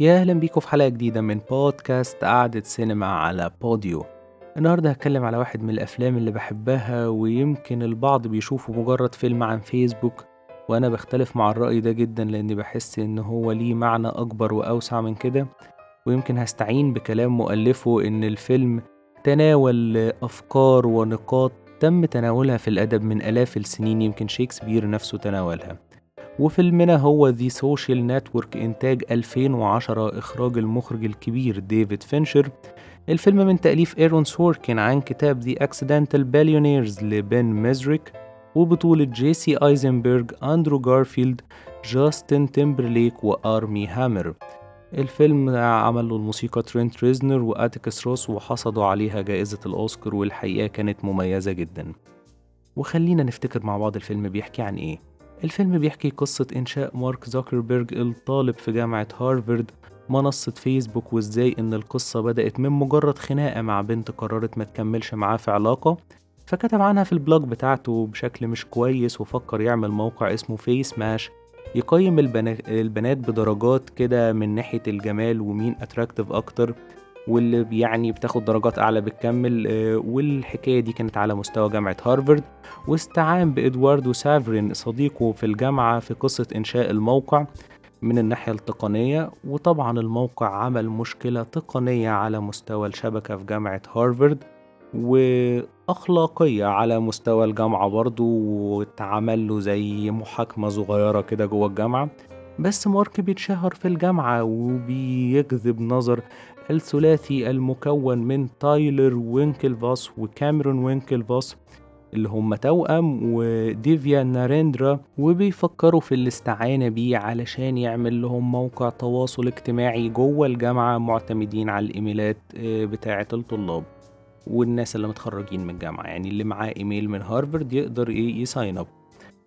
يا أهلا بيكم في حلقة جديدة من بودكاست قعدة سينما على بوديو. النهاردة هتكلم على واحد من الأفلام اللي بحبها ويمكن البعض بيشوفه مجرد فيلم عن فيسبوك وأنا بختلف مع الرأي ده جدا لأني بحس إن هو ليه معنى أكبر وأوسع من كده. ويمكن هستعين بكلام مؤلفه إن الفيلم تناول أفكار ونقاط تم تناولها في الأدب من آلاف السنين يمكن شكسبير نفسه تناولها. وفيلمنا هو The Social Network إنتاج 2010 إخراج المخرج الكبير ديفيد فينشر. الفيلم من تأليف إيرون سوركين عن كتاب The Accidental Billionaires لبن ميزريك وبطولة جيسي أيزنبرغ أندرو جارفيلد جاستن تيمبرليك وآرمي هامر. الفيلم عمل له الموسيقى ترينت ريزنور واتيكس روس وحصدوا عليها جائزة الأوسكار والحقيقة كانت مميزة جدا. وخلينا نفتكر مع بعض الفيلم بيحكي عن إيه. الفيلم بيحكي قصة إنشاء مارك زوكربيرج الطالب في جامعة هارفارد منصة فيسبوك وإزاي إن القصة بدأت من مجرد خناقة مع بنت قررت ما تكملش معاه في علاقة. فكتب عنها في ال blog بتاعته بشكل مش كويس وفكر يعمل موقع اسمه فيس ماش يقيم البنا- البنات بدرجات كده من ناحية الجمال ومين attractive أكتر. واللي يعني بتاخد درجات أعلى بتكمل آه، والحكاية دي كانت على مستوى جامعة هارفارد واستعان بإدواردو سافرين صديقه في الجامعة في قصة إنشاء الموقع من الناحية التقنية. وطبعا الموقع عمل مشكلة تقنية على مستوى الشبكة في جامعة هارفارد وأخلاقية على مستوى الجامعة برضو واتعمل له زي محاكمة صغيرة كده جوه الجامعة. بس مارك بيتشهر في الجامعة وبيجذب نظر الثلاثي المكون من تايلر وينكلفاس وكاميرون وينكلفاس اللي هم توأم وديفيا ناريندرا وبيفكروا في الاستعانة بيه علشان يعمل لهم موقع تواصل اجتماعي جوه الجامعة معتمدين على الإيميلات آه، بتاعة الطلاب والناس اللي متخرجين من الجامعة يعني اللي معاه إيميل من هارفارد يقدر إيه يساين أب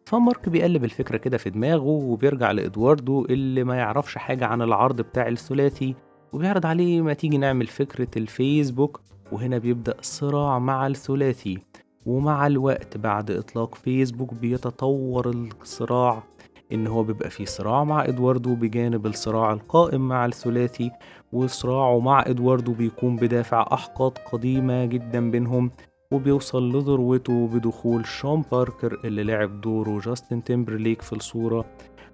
فمارك بيقلب الفكرة كده في دماغه وبيرجع لإدواردو اللي ما يعرفش حاجة عن العرض بتاع الثلاثي وبيعرض عليه ما تيجي نعمل فكرة الفيسبوك وهنا بيبدأ صراع مع الثلاثي ومع الوقت بعد إطلاق فيسبوك بيتطور الصراع إن هو بيبقى فيه صراع مع إدواردو بجانب الصراع القائم مع الثلاثي وصراعه مع إدواردو بيكون بدافع أحقاد قديمة جدا بينهم وبيوصل لذروته بدخول شون باركر اللي لعب دوره جاستن تيمبرليك في الصورة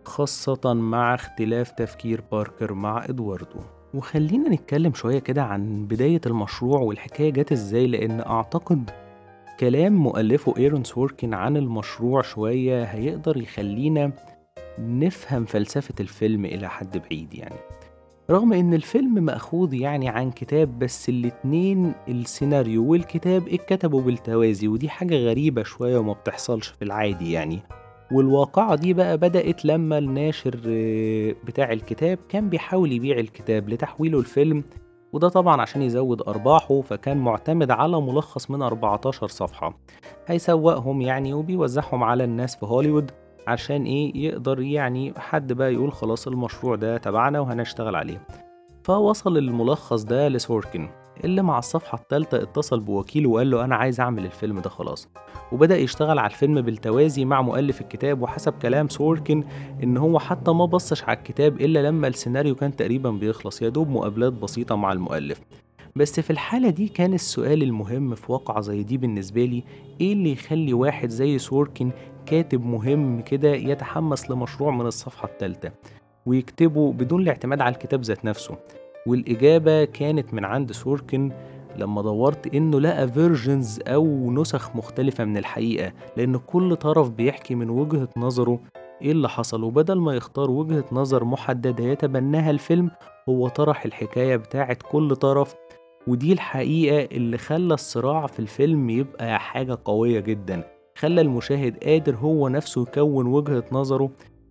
خاصة مع اختلاف تفكير باركر مع إدواردو. وخلينا نتكلم شوية كده عن بداية المشروع والحكاية جت إزاي لأن أعتقد كلام مؤلفه إيرون سوركين عن المشروع شوية هيقدر يخلينا نفهم فلسفة الفيلم إلى حد بعيد يعني. رغم إن الفيلم مأخوذ يعني عن كتاب بس الاتنين السيناريو والكتاب اتكتبوا بالتوازي ودي حاجة غريبة شوية وما بتحصلش في العادي يعني. والواقعة دي بقى بدأت لما الناشر آه، بتاع الكتاب كان بيحاول يبيع الكتاب لتحويله الفيلم وده طبعا عشان يزود أرباحه فكان معتمد على ملخص من 14 صفحة. هيسوقهم يعني وبيوزعهم على الناس في هوليوود عشان إيه؟ يقدر يعني حد بقى يقول خلاص المشروع ده تبعنا وهنشتغل عليه. فوصل الملخص ده لسوركن. اللي مع الصفحة التالتة اتصل بوكيله وقال له أنا عايز أعمل الفيلم ده خلاص. وبدأ يشتغل على الفيلم بالتوازي مع مؤلف الكتاب وحسب كلام سوركن إن هو حتى ما بصش على الكتاب إلا لما السيناريو كان تقريبا بيخلص يا دوب مقابلات بسيطة مع المؤلف. بس في الحالة دي كان السؤال المهم في واقعة زي دي بالنسبة لي إيه اللي يخلي واحد زي سوركن كاتب مهم كده يتحمس لمشروع من الصفحة التالتة؟ ويكتبه بدون الاعتماد على الكتاب ذات نفسه. والإجابة كانت من عند سوركن لما دورت إنه لقى versions أو نسخ مختلفة من الحقيقة لأن كل طرف بيحكي من وجهة نظره إيه اللي حصل. وبدل ما يختار وجهة نظر محددة يتبناها الفيلم هو طرح الحكاية بتاعت كل طرف ودي الحقيقة اللي خلى الصراع في الفيلم يبقى حاجة قوية جدا خلى المشاهد قادر هو نفسه يكون وجهة نظره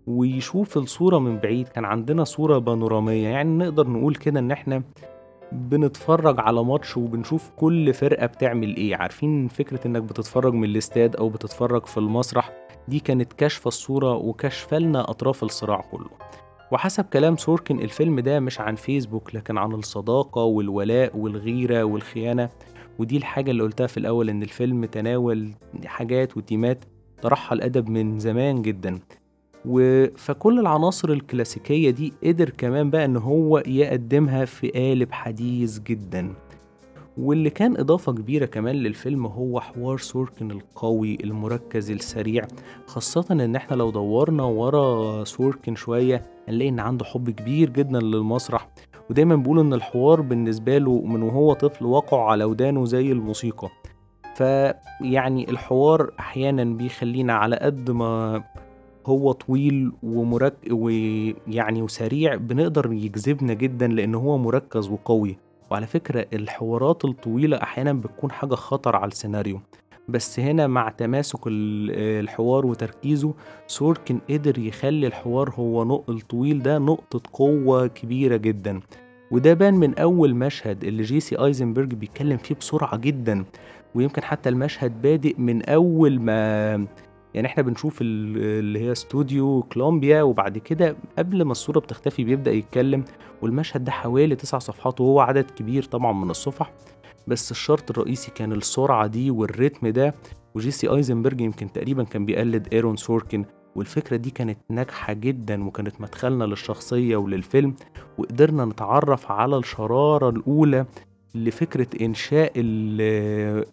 ويشوف الصورة من بعيد. كان عندنا صورة بانورامية يعني نقدر نقول كده إن إحنا بنتفرج على ماتش وبنشوف كل فرقة بتعمل إيه. عارفين فكرة إنك بتتفرج من الاستاد أو بتتفرج في المسرح؟ دي كانت كشف الصورة وكشف لنا أطراف الصراع كله. وحسب كلام سوركن الفيلم ده مش عن فيسبوك لكن عن الصداقة والولاء والغيرة والخيانة. ودي الحاجة اللي قلتها في الأول إن الفيلم تناول حاجات وتيمات طرحها الأدب من زمان جدا. و فكل العناصر الكلاسيكية دي قدر كمان بقى إن هو يقدمها في قالب حديث جدًا. واللي كان إضافة كبيرة كمان للفيلم هو حوار سوركن القوي المركز السريع خاصة إن إحنا لو دورنا ورا سوركن شوية هنلاقي إن عنده حب كبير جدا للمسرح ودايما بيقول إن الحوار بالنسبة له من وهو طفل وقع على ودانه زي الموسيقى فيعني الحوار أحيانا بيخلينا على قد ما هو طويل ومرك ويعني وسريع بنقدر يجذبنا جدا لأن هو مركز وقوي. وعلى فكرة الحوارات الطويلة أحيانا بتكون حاجة خطر على السيناريو. بس هنا مع تماسك الحوار وتركيزه سوركن قدر يخلي الحوار هو نق الطويل ده نقطة قوة كبيرة جدا. وده بان من أول مشهد اللي جيسي أيزنبرج بيتكلم فيه بسرعة جدا. ويمكن حتى المشهد بادئ من أول ما يعني إحنا بنشوف اللي هي استوديو كولومبيا وبعد كده قبل ما الصورة بتختفي بيبدأ يتكلم والمشهد ده حوالي تسع صفحات وهو عدد كبير طبعا من الصفح. بس الشرط الرئيسي كان السرعة دي والريتم ده وجيسي آيزنبرج يمكن تقريبا كان بيقلد إيرون سوركن والفكرة دي كانت ناجحة جدا وكانت مدخلنا للشخصية وللفيلم وقدرنا نتعرف على الشرارة الأولى لفكرة إنشاء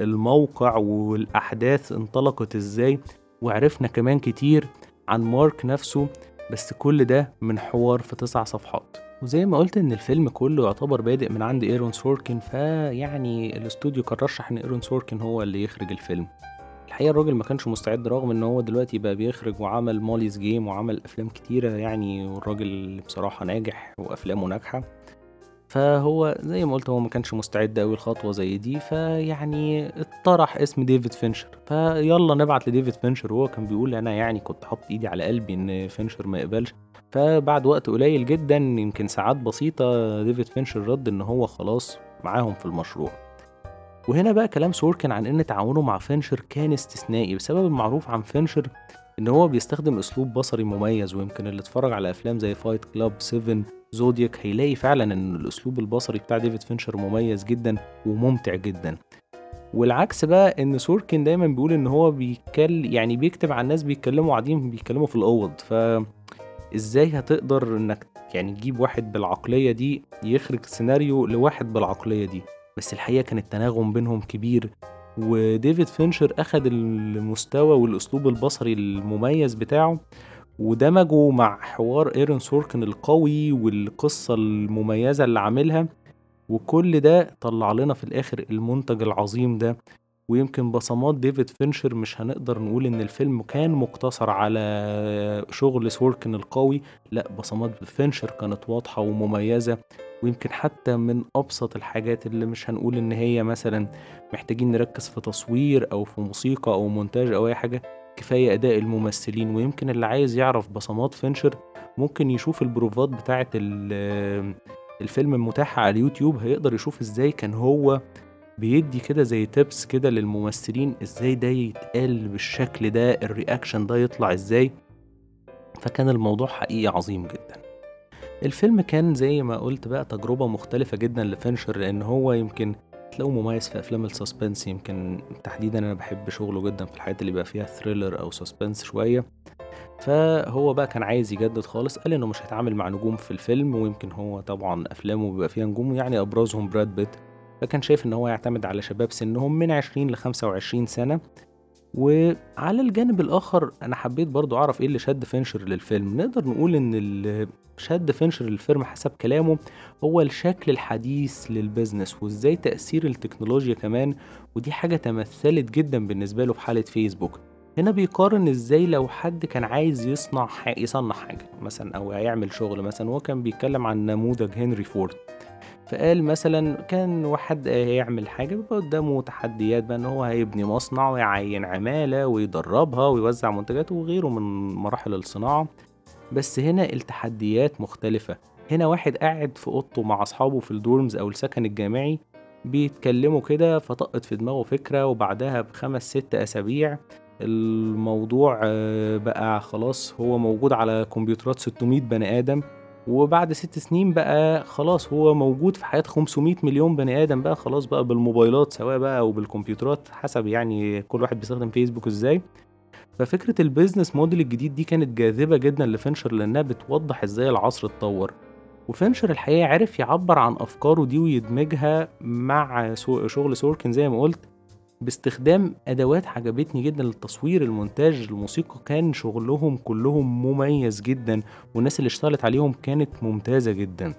الموقع والأحداث انطلقت إزاي. وعرفنا كمان كتير عن مارك نفسه بس كل ده من حوار في تسع صفحات. وزي ما قلت إن الفيلم كله يعتبر بادئ من عند إيرون سوركن فيعني الاستوديو كان رشح إن إيرون سوركن هو اللي يخرج الفيلم. الحقيقة الراجل ما كانش مستعد رغم إن هو دلوقتي بقى بيخرج وعمل Molly's Game وعمل أفلام كتيرة يعني والراجل بصراحة ناجح وأفلامه ناجحة. فهو زي ما قلت هو ما كانش مستعد قوي لخطوة زي دي فيعني اطرح اسم ديفيد فينشر. فيلا نبعت لديفيد فينشر وهو كان بيقول أنا يعني كنت حاطط إيدي على قلبي إن فينشر ما يقبلش. فبعد وقت قليل جدا يمكن ساعات بسيطة ديفيد فينشر رد إن هو خلاص معاهم في المشروع. وهنا بقى كلام سوركن عن إن تعاونه مع فينشر كان استثنائي بسبب المعروف عن فينشر إن هو بيستخدم أسلوب بصري مميز ويمكن اللي اتفرج على أفلام زي Fight Club 7 Zodiac هيلاقي فعلا إن الأسلوب البصري بتاع ديفيد فينشر مميز جدا وممتع جدا. والعكس بقى إن سوركن دايما بيقول إن هو بيتكلم يعني بيكتب عن ناس بيتكلموا قاعدين بيتكلموا في الأوض. ف إزاي هتقدر إنك يعني تجيب واحد بالعقلية دي يخرج سيناريو لواحد بالعقلية دي؟ بس الحقيقة كان التناغم بينهم كبير وديفيد فينشر أخد المستوى والأسلوب البصري المميز بتاعه ودمجه مع حوار إيرون سوركن القوي والقصة المميزة اللي عاملها وكل ده طلع لنا في الآخر المنتج العظيم ده. ويمكن بصمات ديفيد فينشر مش هنقدر نقول إن الفيلم كان مقتصر على شغل سوركن القوي لأ بصمات فينشر كانت واضحة ومميزة. ويمكن حتى من أبسط الحاجات اللي مش هنقول إن هي مثلا محتاجين نركز في تصوير أو في موسيقى أو مونتاج أو أي حاجة كفاية أداء الممثلين. ويمكن اللي عايز يعرف بصمات فينشر ممكن يشوف البروفات بتاعة الفيلم المتاحة على اليوتيوب. هيقدر يشوف إزاي كان هو بيدي كده زي tips كده للممثلين إزاي ده يتقال بالشكل ده ال reaction ده يطلع إزاي. فكان الموضوع حقيقي عظيم جدا. الفيلم كان زي ما قلت بقى تجربة مختلفة جدا لفينشر لأن هو يمكن تلاقوه مميز في أفلام ال suspense. يمكن تحديدا أنا بحب شغله جدا في الحاجات اللي بقى فيها thriller أو suspense شوية. فهو بقى كان عايز يجدد خالص قال إنه مش هيتعامل مع نجوم في الفيلم ويمكن هو طبعا أفلامه بيبقى فيها نجوم يعني أبرزهم براد بيت. فكان شايف إن هو يعتمد على شباب سنهم من 20 ل 25 سنة. وعلى الجانب الآخر أنا حبيت برضو أعرف إيه اللي شد فينشر للفيلم. نقدر نقول إن اللي شد فينشر للفيلم حسب كلامه هو الشكل الحديث لل business وإزاي تأثير التكنولوجيا كمان ودي حاجة تمثلت جدا بالنسبة له في حالة فيسبوك هنا بيقارن إزاي لو حد كان عايز يصنع يصنع حاجة مثلا أو يعمل شغل مثلا هو كان بيتكلم عن نموذج هنري فورد. فقال مثلا كان واحد هيعمل حاجة بيبقى قدامه تحديات بقى إن هو هيبني مصنع ويعين عمالة ويدربها ويوزع منتجاته وغيره من مراحل الصناعة. بس هنا التحديات مختلفة. هنا واحد قاعد في أوضته مع أصحابه في الدورمز أو السكن الجامعي بيتكلموا كده فطقت في دماغه فكرة وبعدها بخمس ست أسابيع الموضوع بقى خلاص هو موجود على كمبيوترات 600 بني آدم. وبعد ست سنين بقى خلاص هو موجود في حياة 500 مليون بني آدم بقى خلاص بقى بالموبايلات سواء بقى أو بالكمبيوترات حسب يعني كل واحد بيستخدم فيسبوك إزاي. ففكرة الbusiness model الجديد دي كانت جاذبة جدًا لفينشر لإنها بتوضّح إزاي العصر اتطوّر، وفينشر الحقيقة عرف يعبّر عن أفكاره دي ويدمجها مع شغل سوركن زي ما قُلت، باستخدام أدوات عجبتني جدًا للتصوير، المونتاج، الموسيقى، كان شغلهم كلّهم مميز جدًا، والناس اللي اشتغلت عليهم كانت ممتازة جدًا.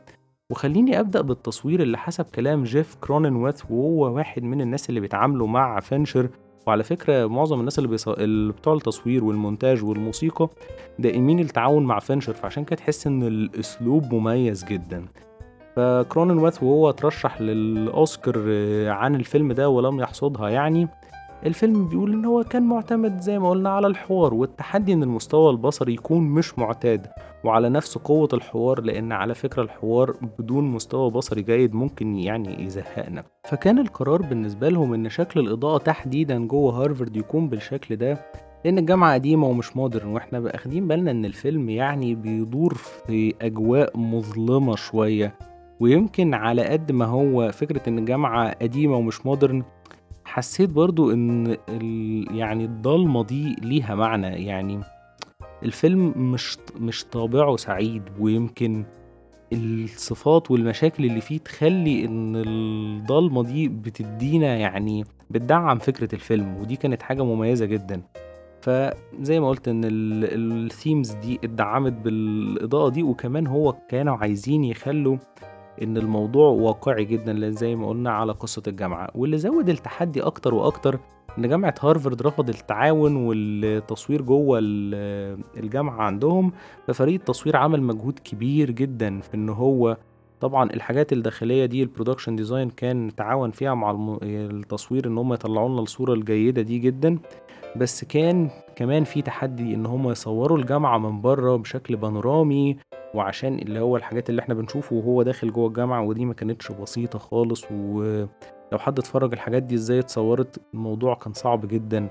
وخلّيني أبدأ بالتصوير اللي حسب كلام جيف كروننويث وهو واحد من الناس اللي بيتعاملوا مع فينشر، وعلى فكرة معظم الناس اللي بيص اللي بتوع التصوير والمونتاج والموسيقى دائمين التعاون مع فينشر، فعشان كده تحس إن الأسلوب مميز جدًا. فكروننويث وهو اترشح للأوسكار عن الفيلم ده ولم يحصدها يعني، الفيلم بيقول إن هو كان معتمد زي ما قُلنا على الحوار والتحدي إن المستوى البصري يكون مش معتاد، وعلى نفس قوة الحوار لإن على فكرة الحوار بدون مستوى بصري جيد ممكن يعني يزهقنا. فكان القرار بالنسبة لهم إن شكل الإضاءة تحديدًا جوّه هارفارد يكون بالشكل ده، لإن الجامعة قديمة ومش modern وإحنا ب آخدين بالنا إن الفيلم يعني بيدور في أجواء مظلمة شوية، ويمكن على قد ما هو فكرة إن الجامعة قديمة ومش modern حسيت برضه إن يعني الضلمة دي ليها معنى، يعني الفيلم مش مش طابعه سعيد، ويمكن الصفات والمشاكل اللي فيه تخلّي إن الضلمة دي بتدّينا يعني بتدعّم فكرة الفيلم، ودي كانت حاجة مميزة جدًا. فزي ما قُلت إن ال الthemes دي اتدعّمت بالإضاءة دي، وكمان هو كانوا عايزين يخلّوا إن الموضوع واقعي جدًا لإن زي ما قُلنا على قصة الجامعة، واللي زوّد التحدي أكتر وأكتر إن جامعة هارفارد رفضت التعاون والتصوير جوّه ال الجامعة عندهم، ففريق التصوير عمل مجهود كبير جدًا في إن هو طبعًا الحاجات الداخلية دي الproduction design كان تعاون فيها مع التصوير إن هم يطلّعوا لنا الصورة الجيدة دي جدًا، بس كان كمان في تحدي إن هم يصوّروا الجامعة من برّه بشكل بانورامي، وعشان اللي هو الحاجات اللي إحنا بنشوفه وهو داخل جوّه الجامعة ودي ما كانتش بسيطة خالص، ولو حد اتفرّج الحاجات دي إزاي اتصوّرت الموضوع كان صعب جدًا،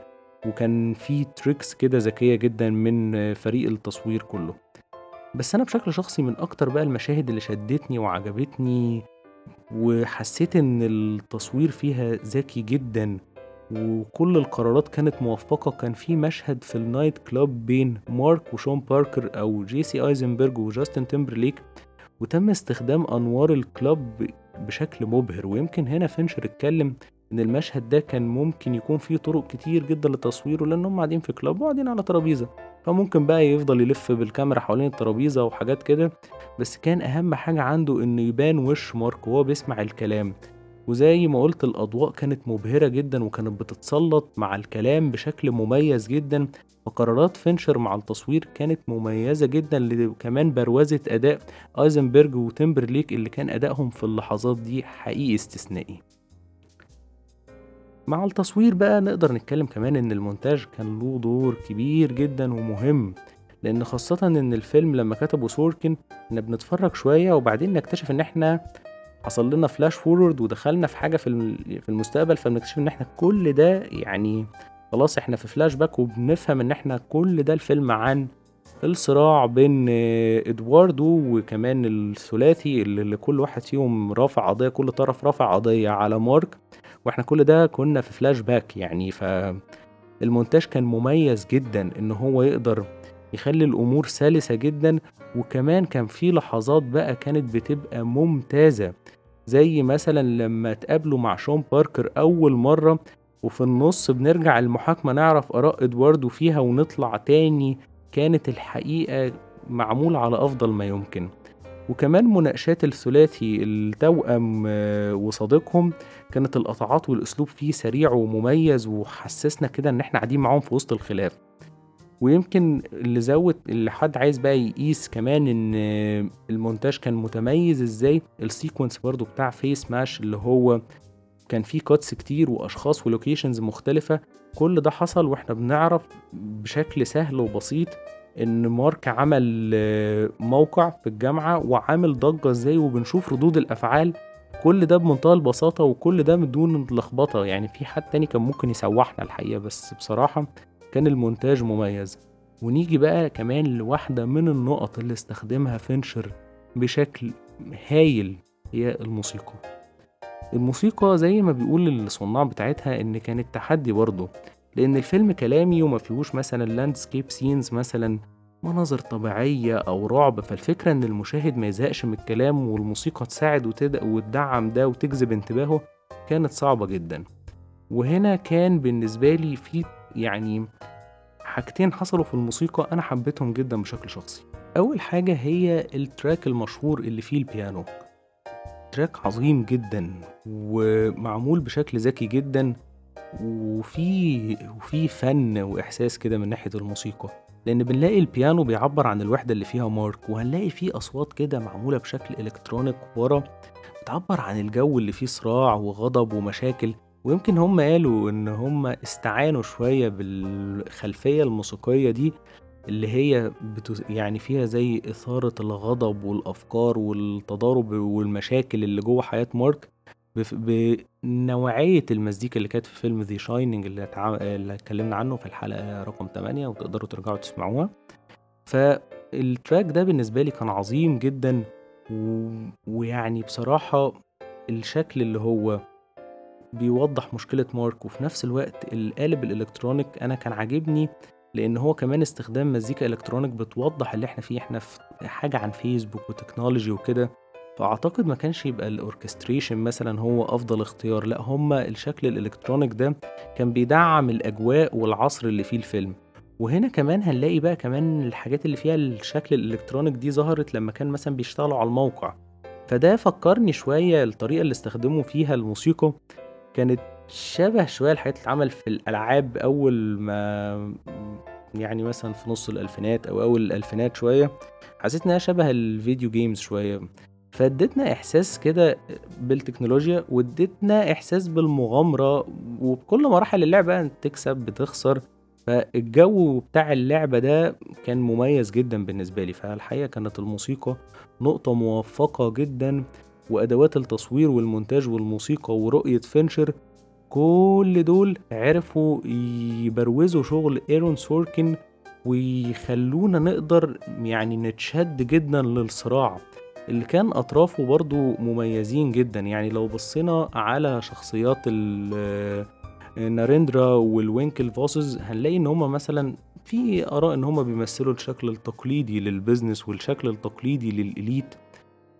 وكان في tricks كده ذكية جدًا من فريق التصوير كلّه. بس أنا بشكل شخصي من أكتر بقى المشاهد اللي شدّتني وعجبتني وحسيت إن التصوير فيها ذكي جدًا، وكل القرارات كانت موفّقة، كان في مشهد في الnight club بين مارك وشون باركر أو جيسي أيزنبرج وجاستن تيمبرليك، وتم استخدام أنوار الclub بشكل مبهر، ويمكن هنا فينشر اتكلّم إن المشهد ده كان ممكن يكون فيه طرق كتير جدًا لتصويره لإن هم قاعدين في club وقاعدين على ترابيزة، فممكن بقى يفضل يلِف بالكاميرا حوالين الترابيزة وحاجات كده، بس كان أهم حاجة عنده إنه يبان وِش مارك وهو بيسمع الكلام، وزي ما قُلت الأضواء كانت مبهرة جدًا وكانت بتتسلّط مع الكلام بشكل مميز جدًا، وقرارات فينشر مع التصوير كانت مميزة جدًا لكمان بروزة أداء أيزنبرج وتيمبرليك اللي كان أدائهم في اللحظات دي حقيقي استثنائي. مع التصوير بقى نقدر نتكلّم كمان إن المونتاج كان له دور كبير جدًا ومهم، لإن خاصةً إن الفيلم لمّا كتبه سوركن كنا بنتفرّج شوية وبعدين نكتشف إن إحنا حصل لنا flash forward ودخلنا في حاجة في في المستقبل، فبنكتشف إن إحنا كل ده يعني خلاص إحنا في flashback وبنفهم إن إحنا كل ده الفيلم عن الصراع بين إدواردو وكمان الثلاثي اللي كل واحد فيهم رافع قضية كل طرف رافع قضية على مارك، وإحنا كل ده كنا في flashback يعني. فالمونتاج كان مميز جدًا إن هو يقدر يخلّي الأمور سلسة جدًا، وكمان كان في لحظات بقى كانت بتبقى ممتازة، زي مثلًا لمّا اتقابلوا مع شون باركر أول مرّة وفي النُص بنرجع المحاكمة نعرف آراء إدواردو فيها ونطلع تاني، كانت الحقيقة معمولة على أفضل ما يمكن. وكمان مناقشات الثلاثي التوأم وصديقهم، كانت القطعات والأسلوب فيه سريع ومميز وحسّسنا كده إن إحنا قاعدين معاهم في وسط الخلاف. ويمكن اللي زوّد اللي حد عايز بقى يقيس كمان إن المونتاج كان متميز إزاي، الsequence برضه بتاع face mash اللي هو كان فيه cuts كتير وأشخاص وlocations مختلفة، كل ده حصل وإحنا بنعرف بشكل سهل وبسيط إن مارك عمل موقع في الجامعة وعامل ضجة إزاي وبنشوف ردود الأفعال، كل ده بمنتهى البساطة وكل ده من دون لخبطة، يعني في حد تاني كان ممكن يسوّحنا الحقيقة، بس بصراحة كان المونتاج مميز. ونيجي بقى كمان لواحدة من النقط اللي استخدمها فينشر بشكل هايل هي الموسيقى. الموسيقى زي ما بيقول الصُنّاع بتاعتها إن كانت تحدي برضه، لأن الفيلم كلامي وما فيهوش مثلا landscape scenes مثلا مناظر طبيعية أو رعب فالفكرة إن المشاهد ما يزهقش من الكلام والموسيقى تساعد وتد... وتدعم ده وتجذب انتباهه كانت صعبة جدا وهنا كان بالنسبة لي في يعني حاجتين حصلوا في الموسيقى أنا حبيتهم جدا بشكل شخصي. أول حاجة هي ال track المشهور اللي فيه البيانو. track عظيم جدا ومعمول بشكل ذكي جدا وفي وفي فن وإحساس كده من ناحية الموسيقى. لأن بنلاقي البيانو بيعبر عن الوحدة اللي فيها مارك وهنلاقي فيه أصوات كده معمولة بشكل electronic ورا بتعبر عن الجو اللي فيه صراع وغضب ومشاكل. ويمكن هم قالوا إن هم استعانوا شوية بالخلفية الموسيقية دي اللي هي بتس... يعني فيها زي إثارة الغضب والأفكار والتضارب والمشاكل اللي جوه حياة مارك بف... بنوعية المزيكا اللي كانت في فيلم The Shining اللي, تع... اللي اتكلمنا عنه في الحلقة رقم 8 وتقدروا ترجعوا تسمعوها. فال track ده بالنسبة لي كان عظيم جدا و... ويعني بصراحة الشكل اللي هو بيوضح مشكلة مارك وفي نفس الوقت القالب ال electronic أنا كان عاجبني لأن هو كمان استخدام مزيكا electronic بتوضح اللي إحنا فيه إحنا في حاجة عن فيسبوك و technology وكده. فأعتقد ما كانش يبقى ال orchestration مثلا هو أفضل اختيار لأ هما الشكل ال electronic ده كان بيدعم الأجواء والعصر اللي فيه الفيلم. وهنا كمان هنلاقي بقى كمان الحاجات اللي فيها الشكل الإلكترونيك دي ظهرت لما كان مثلا بيشتغلوا على الموقع. فده فكرني شوية الطريقة اللي استخدموا فيها الموسيقى. كانت شبه شوية الحاجات اللي اتعمل في الألعاب أول ما يعني مثلا في نص الألفينات أو أول الألفينات شوية حسيت إنها شبه الفيديو جيمز شوية. فادتنا إحساس كده بالتكنولوجيا وادتنا إحساس بالمغامرة وبكل مراحل اللعبة تكسب بتخسر. فالجو بتاع اللعبة ده كان مميز جدا بالنسبة لي. فالحقيقة كانت الموسيقى نقطة موفقة جدا. وأدوات التصوير والمونتاج والموسيقى ورؤية فينشر كل دول عرفوا يبروزوا شغل إيرون سوركن ويخلونا نقدر يعني نتشد جدا للصراع اللي كان أطرافه برضو مميزين جدا. يعني لو بصينا على شخصيات ناريندرا وال Winklevosses هنلاقي إن هما مثلا في آراء إن هما بيمثلوا الشكل التقليدي لل business والشكل التقليدي لل elite.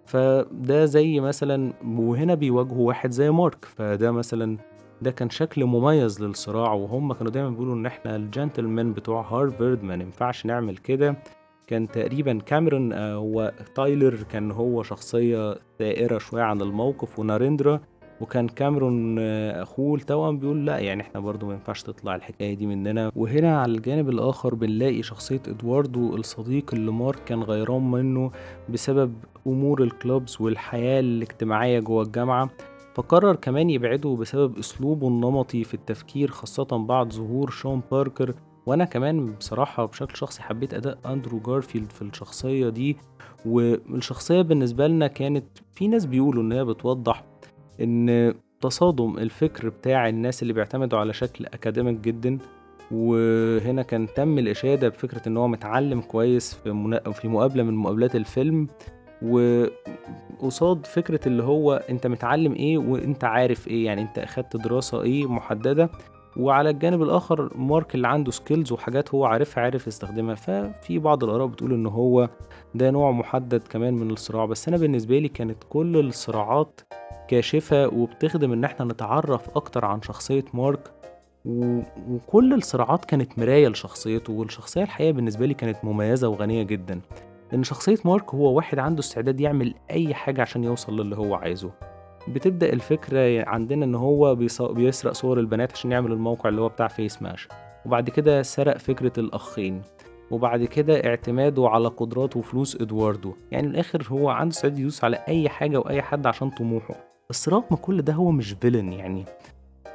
فده زي مثلا وهنا بيواجهوا واحد زي مارك. فده مثلا ده كان شكل مميز للصراع وهم كانوا دايما بيقولوا إن إحنا الجنتلمان بتوع هارفارد ما ينفعش نعمل كده. كان تقريبا كاميرون هو تايلر كان هو شخصية ثائرة شوية عن الموقف وناريندرا وكان كاميرون أخوه التوأم بيقول لا يعني إحنا برضو ما ينفعش تطلع الحكاية دي مننا. وهنا على الجانب الآخر بنلاقي شخصية إدواردو الصديق اللي مارك كان غيران منه بسبب أمور ال clubs والحياة الاجتماعية جوه الجامعة. فقرر كمان يبعده بسبب أسلوبه النمطي في التفكير خاصة بعد ظهور شون باركر. وأنا كمان بصراحة بشكل شخصي حبيت أداء أندرو جارفيلد في الشخصية دي. والشخصية بالنسبة لنا كانت في ناس بيقولوا إن هي بتوضح إن تصادم الفكر بتاع الناس اللي بيعتمدوا على شكل academic جدا. وهنا كان تم الإشادة بفكرة إن هو متعلم كويس في منا... في مقابلة من مقابلات الفيلم. وقصاد فكرة اللي هو أنت متعلم إيه وأنت عارف إيه يعني أنت أخدت دراسة إيه محددة. وعلى الجانب الآخر مارك اللي عنده skills وحاجات هو عارفها عارف يستخدمها. ففي بعض الآراء بتقول إن هو ده نوع محدد كمان من الصراع. بس أنا بالنسبة لي كانت كل الصراعات كاشفة وبتخدم إن إحنا نتعرف أكتر عن شخصية مارك. و... وكل الصراعات كانت مراية لشخصيته والشخصية الحقيقة بالنسبة لي كانت مميزة وغنية جدا. لأن شخصية مارك هو واحد عنده استعداد يعمل أي حاجة عشان يوصل للي هو عايزه. بتبدأ الفكرة عندنا إن هو بيص... بيسرق صور البنات عشان يعمل الموقع اللي هو بتاع فيس ماش وبعد كده سرق فكرة الأخين. وبعد كده اعتماده على قدرات وفلوس إدواردو. يعني الآخر هو عنده استعداد يدوس على أي حاجة وأي حد عشان طموحه. بس رغم كل ده هو مش فيلن يعني.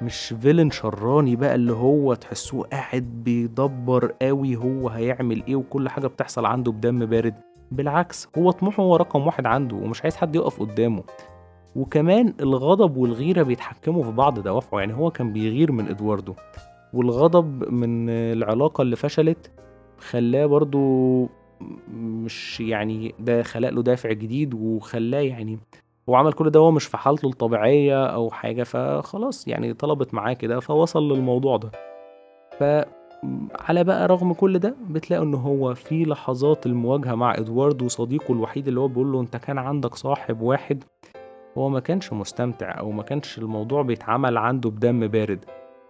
مش فيلن شراني بقى اللي هو تحسوه قاعد بيدبر قوي هو هيعمل إيه وكل حاجة بتحصل عنده بدم بارد. بالعكس هو طموحه هو رقم واحد عنده ومش عايز حد يقف قدامه. وكمان الغضب والغيرة بيتحكموا في بعض دوافعه يعني هو كان بيغير من إدواردو. والغضب من العلاقة اللي فشلت خلاه برضو مش يعني ده خلق له دافع جديد وخلاه يعني هو عمل كل ده وهو مش في حالته الطبيعية أو حاجة فخلاص يعني طلبت معاه كده فوصل للموضوع ده. ف على بقى رغم كل ده بتلاقوا إن هو في لحظات المواجهة مع ادوارد وصديقه الوحيد اللي هو بيقول له أنت كان عندك صاحب واحد؟ هو ما كانش مستمتع أو ما كانش الموضوع بيتعمل عنده بدم بارد.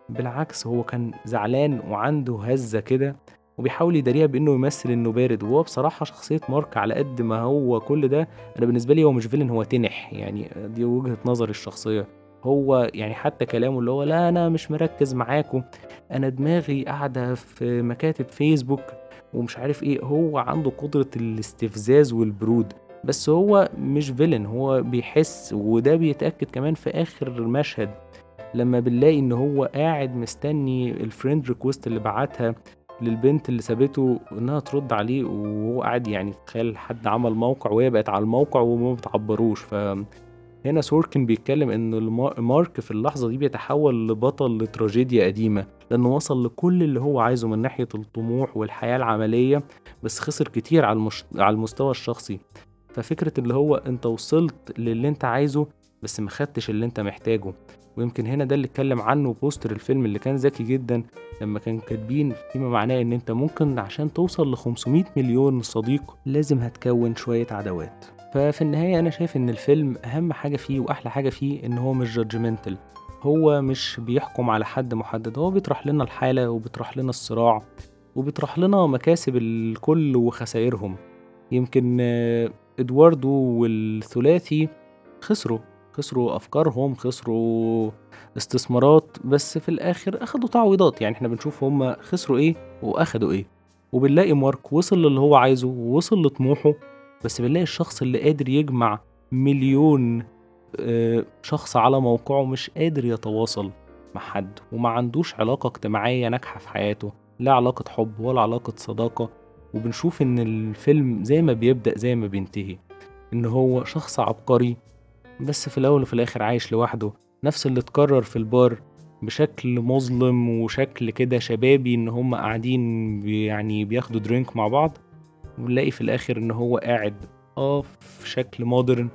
بالعكس هو كان زعلان وعنده هزة كده وبيحاول يداريها بإنه يمثل إنه بارد. وهو بصراحة شخصية مارك على قد ما هو كل ده أنا بالنسبة لي هو مش villain هو تنح. يعني دي وجهة نظري الشخصية. هو يعني حتى كلامه اللي هو لا أنا مش مركز معاكم. أنا دماغي قاعدة في مكاتب فيسبوك ومش عارف إيه. هو عنده قدرة الاستفزاز والبرود. بس هو مش villain هو بيحس وده بيتأكد كمان في آخر مشهد لما بنلاقي إن هو قاعد مستني ال friend request اللي بعتها للبنت اللي سابته إنها ترد عليه وهو قاعد يعني تخيل حد عمل موقع وهي بقت على الموقع وما بتعبروش. ف هنا سوركين بيتكلم ان مارك في اللحظة دي بيتحول لبطل لتراجيديا قديمة لأنه وصل لكل اللي هو عايزه من ناحية الطموح والحياة العملية بس خسر كتير على, المش... على المستوى الشخصي. ففكرة اللي هو أنت وصلت للي أنت عايزه بس ما خدتش اللي أنت محتاجه. ويمكن هنا ده اللي اتكلم عنه poster الفيلم اللي كان ذكي جدا لما كان كاتبين فيما معناه إن أنت ممكن عشان توصل ل 500 مليون صديق لازم هتكون شوية عداوات. ففي النهاية أنا شايف إن الفيلم أهم حاجة فيه وأحلى حاجة فيه إن هو مش judgmental هو مش بيحكم على حد محدد هو بيطرح لنا الحالة وبيطرح لنا الصراع وبيطرح لنا مكاسب الكل وخسائرهم. يمكن إدواردو والثلاثي خسروا. خسروا أفكارهم خسروا استثمارات بس في الآخر أخدوا تعويضات. يعني إحنا بنشوف هما خسروا إيه وأخدوا إيه. وبنلاقي مارك وصل للي هو عايزه ووصل لطموحه بس بنلاقي الشخص اللي قادر يجمع مليون آه، شخص على موقعه مش قادر يتواصل مع حد وما عندوش علاقة اجتماعية ناجحة في حياته. لا علاقة حب ولا علاقة صداقة. وبنشوف إن الفيلم زي ما بيبدأ زي ما بينتهي إن هو شخص عبقري بس في الأول وفي الآخر عايش لوحده. نفس اللي اتكرر في البار بشكل مظلم وشكل كده شبابي إن هم قاعدين يعني بياخدوا درينك مع بعض ونلاقي في الآخر إن هو قاعد آه في شكل مودرن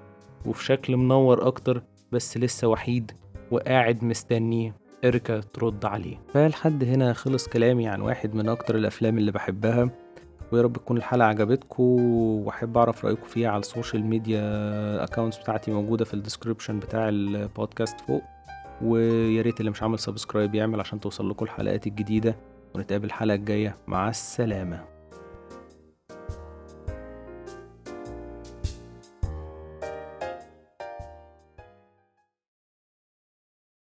وفي شكل منور أكتر بس لسه وحيد وقاعد مستني إريكا ترد عليه. فلحد هنا خلص كلامي عن واحد من أكتر الأفلام اللي بحبها. ويا رب تكون الحلقة عجبتكم وأحب أعرف رأيكم فيها على ال social media accounts بتاعتي موجودة في ال description بتاع البودكاست فوق. ويا ريت اللي مش عامل subscribe يعمل عشان توصل لكم الحلقات الجديدة. ونتقابل الحلقة الجاية. مع السلامة.